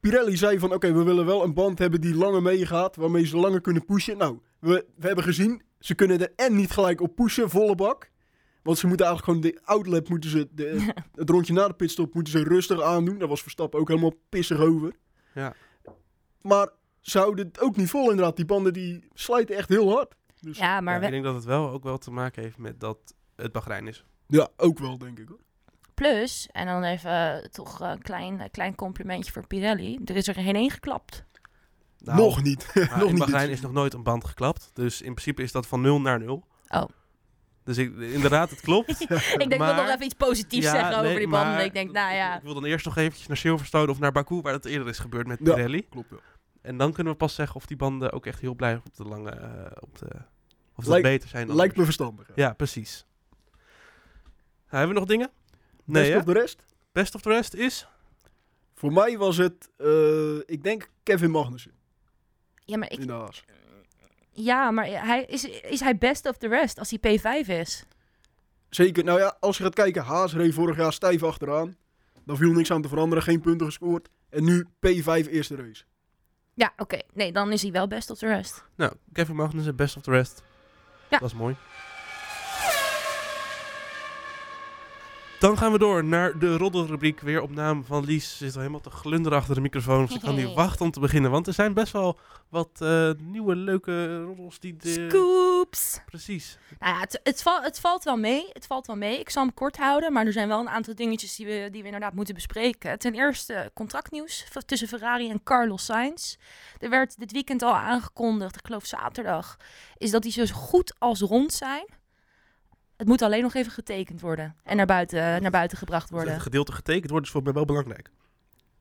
Pirelli zei van oké, we willen wel een band hebben die langer meegaat, waarmee ze langer kunnen pushen. Nou, we, we hebben gezien, ze kunnen er en niet gelijk op pushen, volle bak. Want ze moeten eigenlijk gewoon de outlet, moeten ze, de, het rondje na de pitstop, moeten ze rustig aandoen. Daar was Verstappen ook helemaal pissig over. Ja. Maar ze houden het ook niet vol inderdaad. Die banden die slijten echt heel hard. Dus ja, Ja, maar Ja, we- ik denk dat het wel ook wel te maken heeft met dat het Bahrein is. ook wel denk ik hoor. plus, en dan even eh, toch een klein, eh, klein complimentje voor Pirelli. Er is er geen één geklapt. Nou, nog niet. nog in niet. Bahrein is nog nooit een band geklapt. Dus in principe is dat van 0 naar 0. Oh. Dus ik, inderdaad, het klopt. ik denk ik Maar- wil nog even iets positiefs Ja, zeggen over nee, die banden. maar Ik denk, nou ja. Ik wil dan eerst nog eventjes naar Silverstone of naar Baku, waar dat eerder is gebeurd met Ja. Pirelli. Klopt wel. En dan kunnen we pas zeggen of die banden ook echt heel blijven op de lange... eh, op de, of dat beter zijn dan Lijkt me verstandig. Ja, precies. Nou, hebben we nog dingen? Best Nee, hè? of de rest? Best of the rest is... Voor mij was het, eh, ik denk Kevin Magnussen Ja, maar, ik, in de Haas. Ja, maar hij, is, is hij best of the rest als hij P5 is? Zeker, nou ja, als je gaat kijken, Haas reed vorig jaar stijf achteraan. Dan viel niks aan te veranderen, geen punten gescoord. En nu P5 eerste race. Ja, oké. Nee, dan is hij wel best of the rest. Nou, Kevin Magnussen, best of the rest. Ja. Dat is mooi. Dan gaan we door naar de roddelrubriek. Weer op naam van Lies. Ze zit al helemaal te glunderen achter de microfoon. Ze kan niet wachten om te beginnen. Want er zijn best wel wat eh, nieuwe leuke roddels die... De... Scoops! Precies. Nou ja, het, het, val- het valt wel mee. Het valt wel mee. Ik zal hem kort houden, maar er zijn wel een aantal dingetjes die we, die we inderdaad moeten bespreken. Ten eerste contractnieuws tussen Ferrari en Carlos Sainz. Er werd dit weekend al aangekondigd, ik geloof zaterdag, is dat die zo goed als rond zijn. Het moet alleen nog even getekend worden en naar buiten, naar buiten gebracht Dus worden. het gedeelte getekend wordt is voor mij wel belangrijk.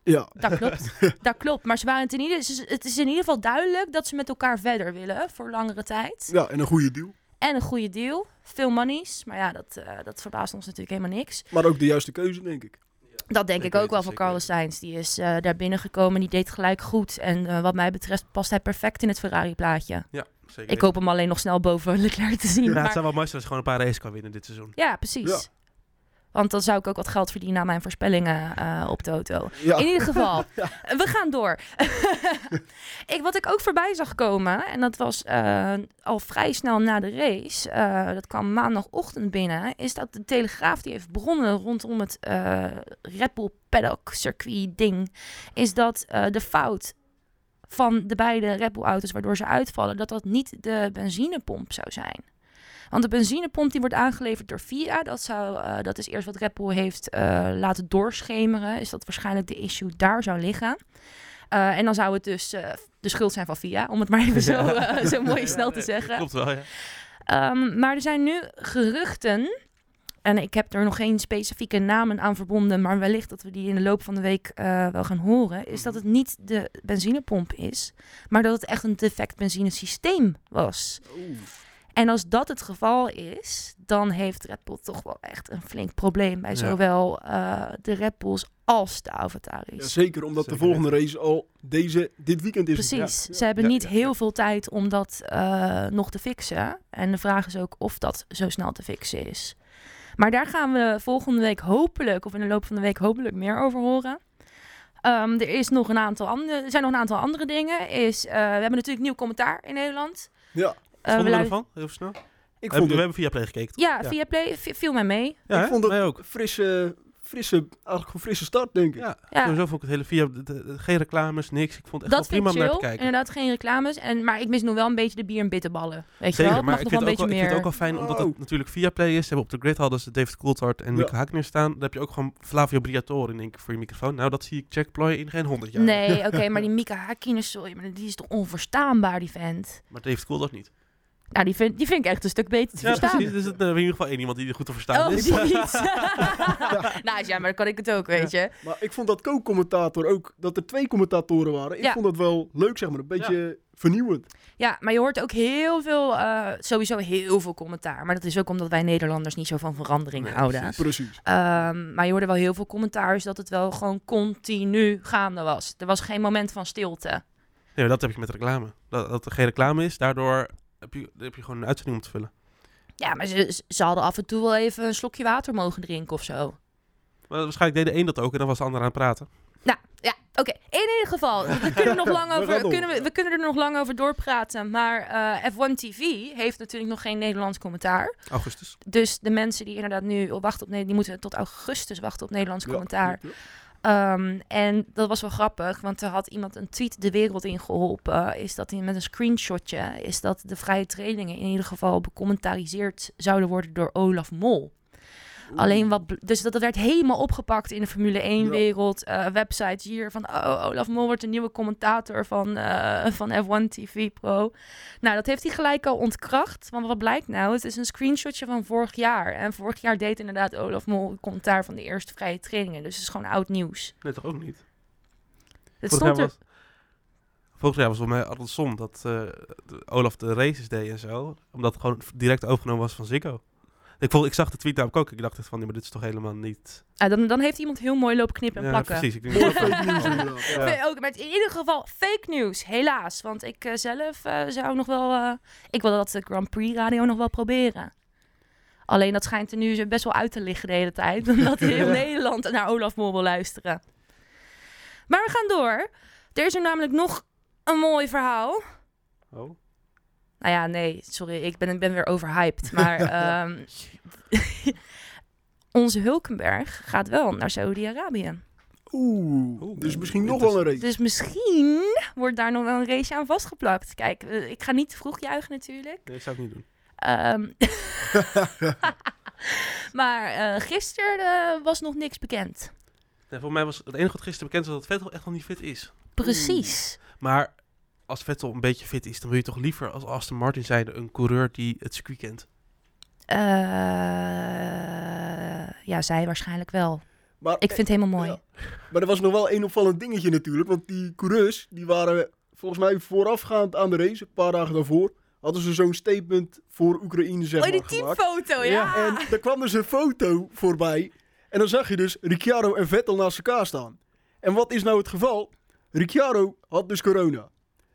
Ja, Dat klopt. dat klopt. Maar ze waren het, in ieder, het is in ieder geval duidelijk dat ze met elkaar verder willen voor langere tijd. ja, en een goede deal. En een goede deal. Veel monies. Maar ja, dat, eh, dat verbaast ons natuurlijk helemaal niks. Maar ook de juiste keuze, denk ik. Dat denk ik ook wel zeker Carlos Sainz. Die is eh, daar binnengekomen. Die deed gelijk goed. En eh, wat mij betreft past hij perfect in het Ferrari-plaatje. Ja, zeker. Ik hoop hem alleen nog snel boven Leclerc te zien. Ja, maar- het zou wel mooi zijn als gewoon een paar races kan winnen dit seizoen. ja, precies. Ja. Want dan zou ik ook wat geld verdienen aan mijn voorspellingen eh, op Toto. Ja, In ieder geval, Ja. we gaan door. ik, wat ik ook voorbij zag komen, en dat was eh, al vrij snel na de race, eh, dat kwam maandagochtend binnen, is dat de Telegraaf die heeft begonnen rondom het eh Red Bull paddock circuit ding, is dat eh, de fout van de beide Red Bull auto's waardoor ze uitvallen, dat dat niet de benzinepomp zou zijn. Want de benzinepomp die wordt aangeleverd door VIA, dat, zou, eh, dat is eerst wat Red Bull heeft eh, laten doorschemeren, is dat waarschijnlijk de issue daar zou liggen. Eh, en dan zou het dus de schuld zijn van VIA, om het maar even zo, zo mooi snel te zeggen. Klopt wel, ja. Ehm, maar er zijn nu geruchten, en ik heb er nog geen specifieke namen aan verbonden, maar wellicht dat we die in de loop van de week eh, wel gaan horen, is dat het niet de benzinepomp is, maar dat het echt een defect benzinesysteem was. En als dat het geval is, dan heeft Red Bull toch wel echt een flink probleem bij Ja. zowel eh, de Red Bulls als de Ja, Avataris. zeker, omdat Zeker de volgende race al deze, dit weekend is. Precies. Ja. Ze hebben Ja, niet ja, heel ja. veel tijd om dat eh, nog te fixen. En de vraag is ook of dat zo snel te fixen is. Maar daar gaan we volgende week hopelijk, of in de loop van de week hopelijk meer over horen. Ehm, er, is nog een aantal andere, er zijn nog een aantal andere dingen. Is, eh, we hebben natuurlijk nieuw commentaar in Nederland. Ja, Vonden we ervan? Heel snel. ik We vond hebben, we het, hebben via Play gekeken. Ja, Ja. via Play viel mij mee. Ja, ik hè? vond het Wij ook. frisse, frisse, eigenlijk een frisse start, denk ik. Ja, Ja. sowieso vond ik het hele via... de- de- geen reclames, niks. Ik vond het echt Dat wel prima ik om naar te kijken. Inderdaad, geen reclames. En, maar ik mis nog wel een beetje de bier en bitterballen. Weet je Zeker, wel? Het maar mag ik vind, wel ook wel, ik vind het ook wel fijn, omdat Oh. het natuurlijk via Play is. Ze hebben op de grid hadden ze David Coulthard en Ja. Nico Hackner staan. Dan heb je ook gewoon Flavio Briatore in één keer voor je microfoon. Nou, dat zie ik Jack Ploy in geen honderd jaar. Nee, oké, maar die Mika Hakkinen, sorry, maar die is toch onverstaanbaar, die vent. Maar David Coulthard niet. Nou, die vind, die vind ik echt een stuk beter te Ja, verstaan. precies. Dus het, eh, in ieder geval één iemand die goed te verstaan Oh, is. die niet. nou ja, maar dan kan ik het ook, weet je. Maar ik vond dat co-commentator ook, dat er twee commentatoren waren. Ik Ja. vond dat wel leuk, zeg maar. Een beetje vernieuwend. Ja, maar je hoort ook heel veel, eh, sowieso heel veel commentaar. Maar dat is ook omdat wij Nederlanders niet zo van verandering Nee, houden. precies. Precies. Ehm, maar je hoorde wel heel veel commentaar, is dat het wel gewoon continu gaande was. Er was geen moment van stilte. Ja, dat heb je met reclame. Dat, dat er geen reclame is, daardoor heb je, heb je gewoon een uitzending om te vullen. Ja, maar ze, ze hadden af en toe wel even een slokje water mogen drinken of zo. Maar waarschijnlijk deed de een dat ook en dan was de ander aan het praten. Nou, ja, oké. In ieder geval, we kunnen, nog lang over, kunnen we, we kunnen er nog lang over doorpraten. Maar eh, F1 TV heeft natuurlijk nog geen Nederlands commentaar. Augustus. Dus de mensen die inderdaad nu wachten op Nederland, die moeten tot augustus wachten op Nederlands Ja, commentaar. Ehm, en dat was wel grappig, want er had iemand een tweet de wereld in geholpen. Is dat hij met een screenshotje, is dat de vrije trainingen in ieder geval becommentariseerd zouden worden door Olaf Mol. Alleen wat, dus dat werd helemaal opgepakt in de Formule 1 Ja. wereld. eh, websites hier van, oh, Olaf Mol wordt de nieuwe commentator van, eh, van F1 TV Pro. Nou, dat heeft hij gelijk al ontkracht. Want wat blijkt nou? Het is een screenshotje van vorig jaar. En vorig jaar deed inderdaad Olaf Mol een commentaar van de eerste vrije trainingen. Dus het is gewoon oud nieuws. Nee, toch ook niet. Het stond er... was, vorig jaar was het mij andersom dat eh, Olaf de races deed en zo. Omdat het gewoon direct overgenomen was van Ziggo. Ik, vond, ik zag de tweet namelijk ook. Ik dacht echt van, nee, maar dit is toch helemaal niet... Ah, dan, dan heeft iemand heel mooi lopen knippen en Ja, plakken. precies. Ik denk, Mooi fake news. Ja. Nee, Ook, maar in ieder geval fake news, helaas. Want ik eh, zelf eh, zou nog wel... eh, ik wil dat de Grand Prix radio nog wel proberen. Alleen dat schijnt er nu best wel uit te liggen de hele tijd. Omdat heel Nederland naar Olaf Mol wil luisteren. Maar we gaan door. Er is er namelijk nog een mooi verhaal. Oh. Nou ja, nee, sorry, ik ben, ik ben weer overhyped. Maar ehm, onze Hulkenberg gaat wel naar Saudi-Arabië. Oeh, Oeh, dus misschien nog wel een race. Dus misschien wordt daar nog wel een race aan vastgeplakt. Kijk, eh, ik ga niet te vroeg juichen natuurlijk. Nee, dat zou ik niet doen. Ehm, maar eh, gisteren eh, was nog niks bekend. Nee, voor mij was het enige wat gisteren bekend was dat Vettel echt nog niet fit is. Precies. Maar als Vettel een beetje fit is, dan wil je toch liever als Aston Martin zijnde een coureur die het circuit kent. Eh, ja, zij waarschijnlijk wel. Maar, Ik vind het helemaal mooi. Ja. Maar er was nog wel één opvallend dingetje natuurlijk. Want die coureurs, die waren volgens mij voorafgaand aan de race, een paar dagen daarvoor, hadden ze zo'n statement voor Oekraïne zeg Oh, die maar, gemaakt. teamfoto, ja. En daar kwam dus een foto voorbij. En dan zag je dus Ricciardo en Vettel naast elkaar staan. En wat is nou het geval? Ricciardo had dus corona.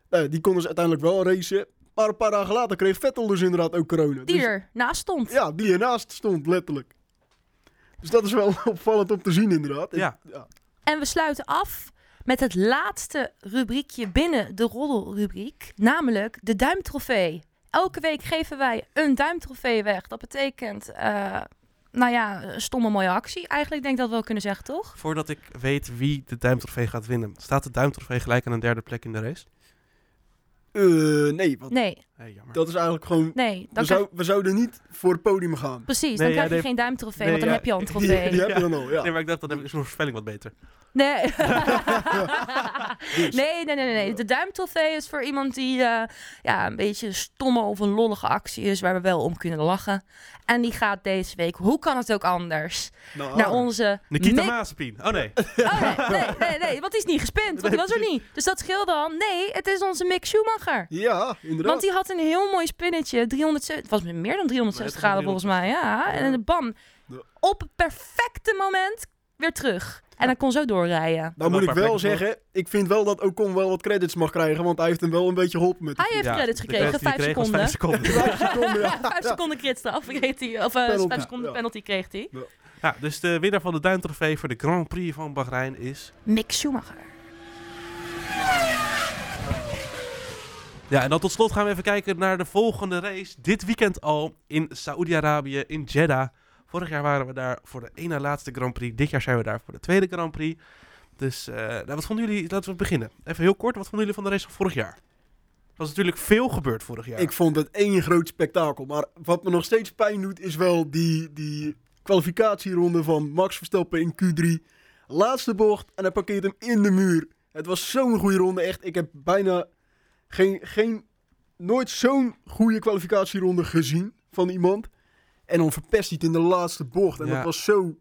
Nou, die konden ze uiteindelijk wel racen. Maar een paar dagen later kreeg Vettel dus inderdaad ook corona. Die Dus- er naast stond. ja, die ernaast stond, letterlijk. Dus dat is wel opvallend om te zien, inderdaad. Ja. ja. En we sluiten af met het laatste rubriekje binnen de roddelrubriek, namelijk de duimtrofee. Elke week geven wij een duimtrofee weg. Dat betekent, eh, nou ja, een stomme mooie actie. Eigenlijk denk ik dat we wel kunnen zeggen, toch? Voordat ik weet wie de duimtrofee gaat winnen, staat de duimtrofee gelijk aan een derde plek in de race? Eh, nee, want Nee, Hey, dat is eigenlijk gewoon... nee. We, Dan zou, we zouden niet voor het podium gaan. precies, Nee, dan ja, krijg je nee. geen duimtrofee, Nee, want dan ja, heb je al een Die, trofee. die heb je dan al, ja. Nee, maar ik dacht, dan heb ik zo'n voorspelling wat beter. Nee. Dus. nee, nee, nee, nee. De duimtrofee is voor iemand die eh, ja, een beetje een stomme of een lollige actie is, waar we wel om kunnen lachen. En die gaat deze week, hoe kan het ook anders, Nou, naar onze... Nikita Mazepin. Oh nee. Oh nee, nee, nee, nee, want die is niet gespind, want die was er niet. Dus dat scheelde al. Nee, het is onze Mick Schumacher. Ja, inderdaad. Want die had een heel mooi spinnetje, 360, het was meer dan 360 Nee, het was graden volgens mij, ja. En de Ja. op het perfecte moment weer terug. En hij kon zo doorrijden. Nou moet ik wel zeggen, ik vind wel dat Ocon wel wat credits mag krijgen, want hij heeft hem wel een beetje geholpen met Hij heeft Ja, credits gekregen, credits die vijf hij kreeg was seconden. Vijf seconden. vijf seconden. Ja. Vijf seconden creditstraf kreeg hij, of eh, Penalty, vijf seconden ja. penalty kreeg hij. Ja, dus de winnaar van de duimtrofee voor de Grand Prix van Bahrein is... Mick Schumacher. Ja, en dan tot slot gaan we even kijken naar de volgende race. Dit weekend al in Saoedi-Arabië, in Jeddah. Vorig jaar waren we daar voor de ene laatste Grand Prix. Dit jaar zijn we daar voor de tweede Grand Prix. Dus eh, nou, wat vonden jullie? Laten we beginnen. Even heel kort, wat vonden jullie van de race van vorig jaar? Er was natuurlijk veel gebeurd vorig jaar. Ik vond het één groot spektakel. Maar wat me nog steeds pijn doet, is wel die, die kwalificatieronde van Max Verstappen in Q3. Laatste bocht en hij parkeert hem in de muur. Het was zo'n goede ronde, echt. Ik heb bijna geen, geen nooit zo'n goede kwalificatieronde gezien van iemand. En dan verpest hij het in de laatste bocht. En Ja. dat was zo...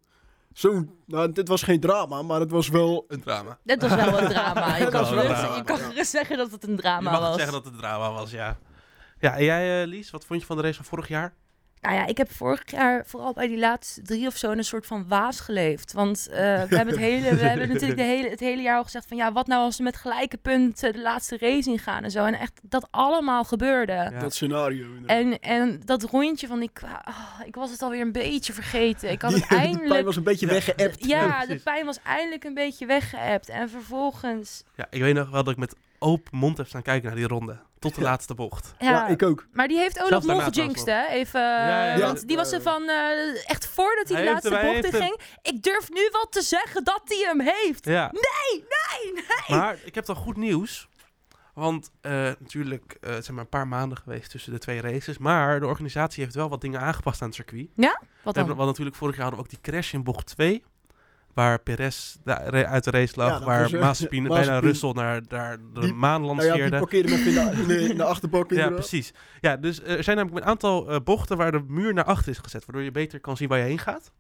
zo nou, dit was geen drama, maar het was wel... Een drama. Dat was wel een drama. Je kan, gerust- drama. je kan gerust zeggen dat het een Je drama mag was. zeggen dat het een drama was, ja. Ja, en jij, eh, Lies, wat vond je van de race van vorig jaar? Nou ja, ik heb vorig jaar vooral bij die laatste drie of zo in een soort van waas geleefd. Want eh, we hebben, het hele, we hebben natuurlijk de hele, het hele jaar al gezegd van ja, wat nou als ze met gelijke punten de laatste race ingaan en zo. En echt dat allemaal gebeurde. Ja. Dat scenario. inderdaad. En, en dat rondje van, ik, ah, ik was het alweer een beetje vergeten. Ik had het de pijn eindelijk... was een beetje Ja. weggeëpt. Ja, de precies. pijn was eindelijk een beetje weggeëpt. En vervolgens... Ja, ik weet nog wel dat ik met open mond heb staan kijken naar die ronde. Tot de laatste bocht. Ja, Ja, ik ook. Maar die heeft ook Zelfs nog gejinxed, hè? Even, Ja, ja, want die was er van, eh, echt voordat hij Hij de heeft laatste hem- bocht in heeft ging. Ik durf nu wel te zeggen dat hij hem heeft. Ja. Nee, nee, nee. Maar ik heb dan goed nieuws. Want eh, natuurlijk, eh, het zijn maar een paar maanden geweest tussen de twee races. Maar de organisatie heeft wel wat dingen aangepast aan het circuit. Wat We hebben, dan? want natuurlijk vorig jaar hadden we ook die crash in bocht 2. Waar Perez uit de race lag. Ja, waar eh, Mazepin bijna. Russell naar, naar de Die- maan Nou ja, die lanceerde. parkeerde in de, in de, achterbak Ja, precies. Ja, dus er zijn namelijk een aantal eh, bochten waar de muur naar achter is gezet. Waardoor je beter kan zien waar je heen gaat.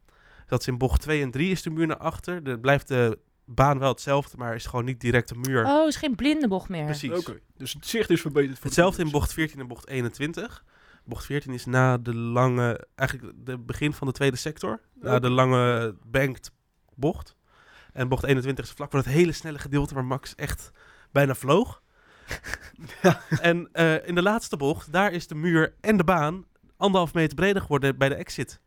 Dat is in bocht 2 en 3 is de muur naar achter. Er blijft de baan wel hetzelfde, maar is gewoon niet direct de muur. Oh, is geen blinde bocht meer. Precies. Oké, dus het zicht is verbeterd. voor de Hetzelfde in bocht 14 en bocht 21. Bocht 14 is na de lange, eigenlijk de begin van de tweede sector. Na de lange banked bocht. En bocht 21 is vlak voor het hele snelle gedeelte waar Max echt bijna vloog. Ja. En eh, in de laatste bocht, daar is de muur en de baan anderhalf meter breder geworden bij de exit.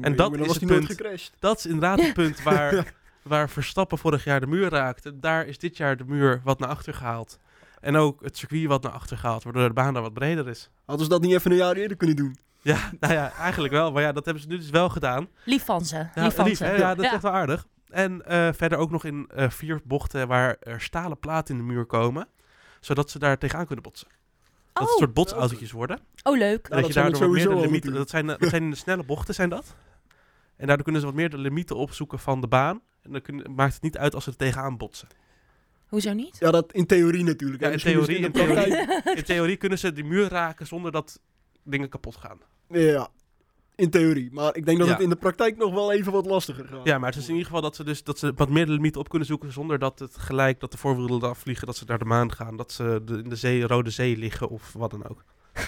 En dat is was het punt. Dat is inderdaad het punt waar, waar Verstappen vorig jaar de muur raakte. Daar is dit jaar de muur wat naar achter gehaald. En ook het circuit wat naar achter gehaald, waardoor de baan daar wat breder is. Hadden ze dat niet even een jaar eerder kunnen doen? Ja, nou ja, eigenlijk wel. Maar ja, dat hebben ze nu dus wel gedaan. Lief van ze. Ja, lief van lief, ze. hè? ja dat is Ja. echt wel aardig. En eh, verder ook nog in eh, vier bochten waar er stalen platen in de muur komen. Zodat ze daar tegenaan kunnen botsen. Dat het Oh, soort botsautootjes worden. oh, leuk. En dat, dat je zijn daardoor het wat meer de limieten... Dat zijn, eh, dat zijn in de snelle bochten, zijn dat. En daardoor kunnen ze wat meer de limieten opzoeken van de baan. En dan kun- maakt het niet uit als ze er tegenaan botsen. Hoezo niet? Ja, dat in theorie natuurlijk. Ja, in theorie, in theorie. In theorie kunnen ze die muur raken zonder dat dingen kapot gaan. Ja, in theorie. Maar ik denk dat Ja. het in de praktijk nog wel even wat lastiger gaat. Ja, maar het is in ieder geval dat ze dus dat ze wat meer de limieten op kunnen zoeken zonder dat het gelijk dat de voorwielen eraf vliegen, dat ze naar de maan gaan, dat ze de, in de zee, Rode Zee liggen of wat dan ook.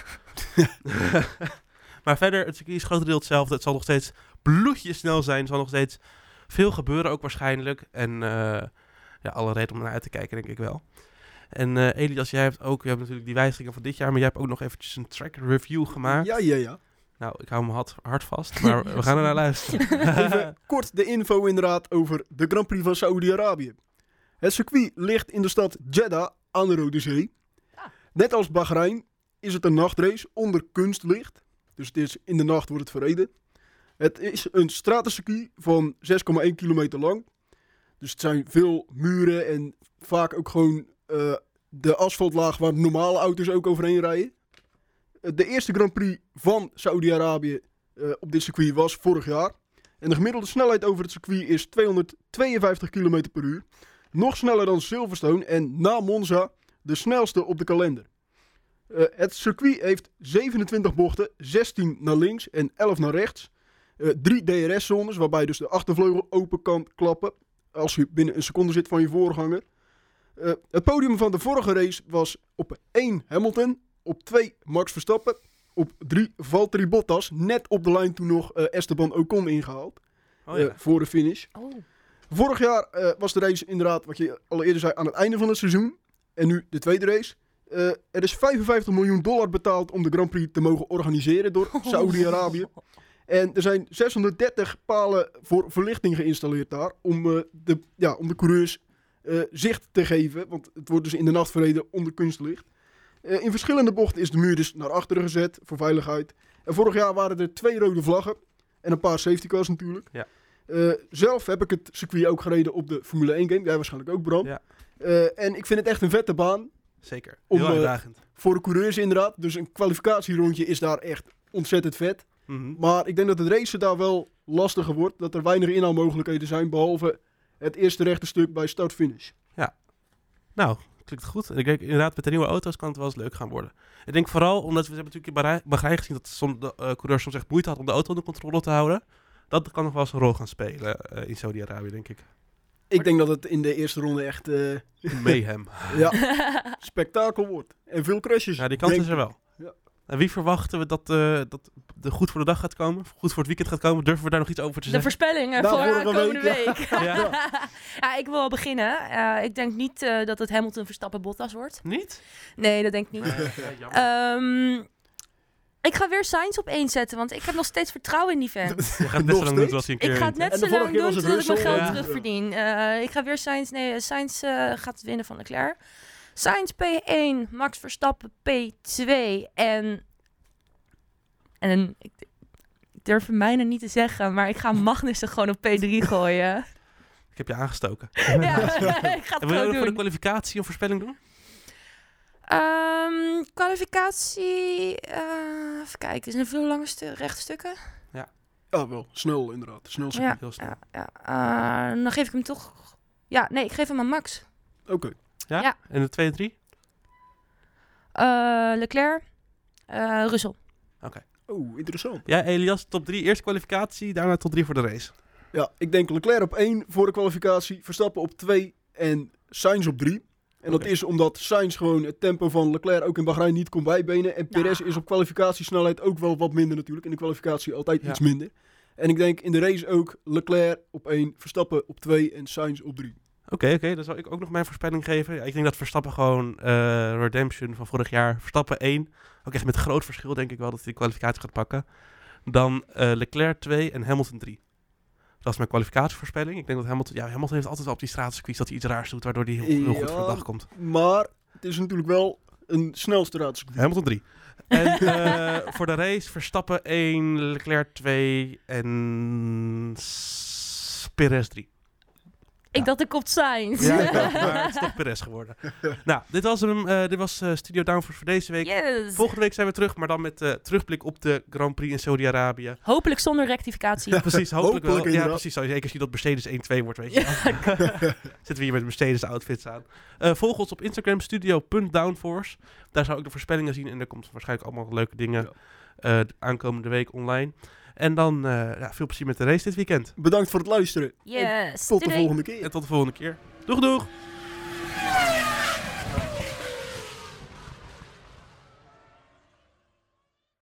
maar verder, het circuit is grotendeels hetzelfde. Het zal nog steeds bloedje snel zijn. Er zal nog steeds veel gebeuren ook waarschijnlijk. En eh, ja, alle reden om naar uit te kijken, denk ik wel. En eh Elias, jij hebt ook, we hebben natuurlijk die wijzigingen van dit jaar, maar jij hebt ook nog eventjes een track review gemaakt. Ja, ja, ja. Nou, ik hou me hard, hard vast, maar we gaan er naar luisteren. Even kort de info inderdaad over de Grand Prix van Saoedi-Arabië. Het circuit ligt in de stad Jeddah aan de Rode Zee. Ah. Net als Bahrein is het een nachtrace onder kunstlicht. Dus het is in de nacht wordt het verreden. Het is een stratencircuit van 6,1 kilometer lang. Dus het zijn veel muren en vaak ook gewoon eh, de asfaltlaag waar normale auto's ook overheen rijden. Eh, De eerste Grand Prix van Saoedi-Arabië eh, op dit circuit was vorig jaar. En de gemiddelde snelheid over het circuit is 252 km per uur. Nog sneller dan Silverstone en na Monza de snelste op de kalender. Eh, het circuit heeft 27 bochten, 16 naar links en 11 naar rechts. Drie DRS-zones, waarbij dus de achtervleugel open kan klappen als je binnen een seconde zit van je voorganger. Het podium van de vorige race was op 1 Hamilton, op 2 Max Verstappen, op 3 Valtteri Bottas, net op de lijn toen nog eh, Esteban Ocon ingehaald Oh ja. eh, voor de finish. Oh. Vorig jaar eh, was de race inderdaad, wat je al eerder zei, aan het einde van het seizoen. En nu de tweede race. Eh, er is 55 miljoen dollar betaald om de Grand Prix te mogen organiseren door Saoedi-Arabië. En er zijn 630 palen voor verlichting geïnstalleerd daar. Om, eh, de, ja, om de coureurs eh, zicht te geven. Want het wordt dus in de nacht verreden onder kunstlicht. Eh, in verschillende bochten is de muur dus naar achteren gezet voor veiligheid. En vorig jaar waren er twee rode vlaggen. En een paar safety cars natuurlijk. Ja. Eh, zelf heb ik het circuit ook gereden op de Formule 1 game. Jij waarschijnlijk ook, Bram. Ja. Eh, en ik vind het echt een vette baan. Zeker. Heel uitdagend. Voor de coureurs inderdaad. Dus een kwalificatierondje is daar echt ontzettend vet. Mhm. Maar ik denk dat het racen daar wel lastiger wordt. Dat er weinig inhaalmogelijkheden zijn. Behalve het eerste rechte stuk bij start-finish. Nou, klinkt goed. En ik denk inderdaad, met de nieuwe auto's kan het wel eens leuk gaan worden. Ik denk vooral omdat we hebben natuurlijk in Bahrein- gezien dat som, de uh, coureurs soms echt moeite had om de auto onder controle te houden. Dat kan nog wel eens een rol gaan spelen eh, in Saudi-Arabië, denk ik. Ik denk dat het in de eerste ronde echt eh, Mayhem. ja, spektakel wordt. En veel crashes. Ja, die kans denk is er wel. Wie verwachten we dat, eh, dat de goed voor de dag gaat komen? Goed voor het weekend gaat komen? Durven we daar nog iets over te De zeggen? voorspellingen Nou, voor vorige aankomende week, week. ja. Ja. Ja. ik wil wel beginnen. Eh, ik denk niet eh, dat het Hamilton Verstappen Bottas wordt. Niet? Nee, dat denk ik niet. Ehm, ik ga weer Sainz op één zetten, want ik heb nog steeds vertrouwen in die. Je gaat net Nog zo lang doen als hij een keer Ik ga het net de zo lang doen totdat ik mijn geld ja. terugverdien. Eh, ik ga weer Sainz... Nee, Sainz eh, gaat winnen van Leclerc. Sainz P1, Max Verstappen P2 en... En ik ik durf het bijna niet te zeggen, maar ik ga Magnussen gewoon op P3 gooien. Ik heb je aangestoken. ja, ik ga het En wil je nog voor de kwalificatie een voorspelling doen? Ehm, kwalificatie... eh, even kijken, zijn er veel lange stu rechte stukken? Ja, wel. Snel inderdaad. Snel. Ja, Heel snel. ja, ja. Eh, dan geef ik hem toch... Ja, nee, ik geef hem aan Max. Oké. Ja? Ja. En de 2 en 3? Eh, Leclerc, eh Russell. Oh, interessant. Ja, Elias, top 3. Eerste kwalificatie, daarna top 3 voor de race. Ja, ik denk Leclerc op 1 voor de kwalificatie. Verstappen op 2 en Sainz op 3. En dat Oké. is omdat Sainz gewoon het tempo van Leclerc ook in Bahrein niet kon bijbenen. En Perez Nou. is op kwalificatiesnelheid ook wel wat minder natuurlijk. In de kwalificatie altijd Ja. iets minder. En ik denk in de race ook Leclerc op 1, Verstappen op 2 en Sainz op 3. Oké, oké. Dan zal ik ook nog mijn voorspelling geven. Ja, ik denk dat Verstappen gewoon eh, Redemption van vorig jaar. Verstappen 1. Ook echt met groot verschil denk ik wel dat hij de kwalificatie gaat pakken. Dan eh, Leclerc 2 en Hamilton 3. Dat is mijn kwalificatievoorspelling. Ik denk dat Hamilton... Ja, Hamilton heeft altijd wel op die straatcircuits dat hij iets raars doet... waardoor hij heel, heel goed voor de dag komt. Maar het is natuurlijk wel een snelstraatcircuit. Hamilton 3. En eh, voor de race Verstappen 1, Leclerc 2 en S- Perez 3. Ik Ja. dacht, ik op Sainz. Ja, ik maar het is toch Perez geworden. nou, dit was, hem, eh, dit was eh, Studio Downforce voor deze week. yes. Volgende week zijn we terug, maar dan met eh, terugblik op de Grand Prix in Saudi-Arabië. Hopelijk zonder rectificatie. Ja, precies, hopelijk, Hopelijk wel. Ja, precies. Zeker als je dat Mercedes 1-2 wordt, weet je. Zitten we hier met Mercedes outfits aan. Eh, volg ons op Instagram, studio.downforce. Daar zou ik de voorspellingen zien en er komt waarschijnlijk allemaal leuke dingen Ja. eh, de aankomende week online. En dan eh, ja, veel plezier met de race dit weekend. Bedankt voor het luisteren. Yes. Tot de volgende keer. En tot de volgende keer. Doeg, doeg.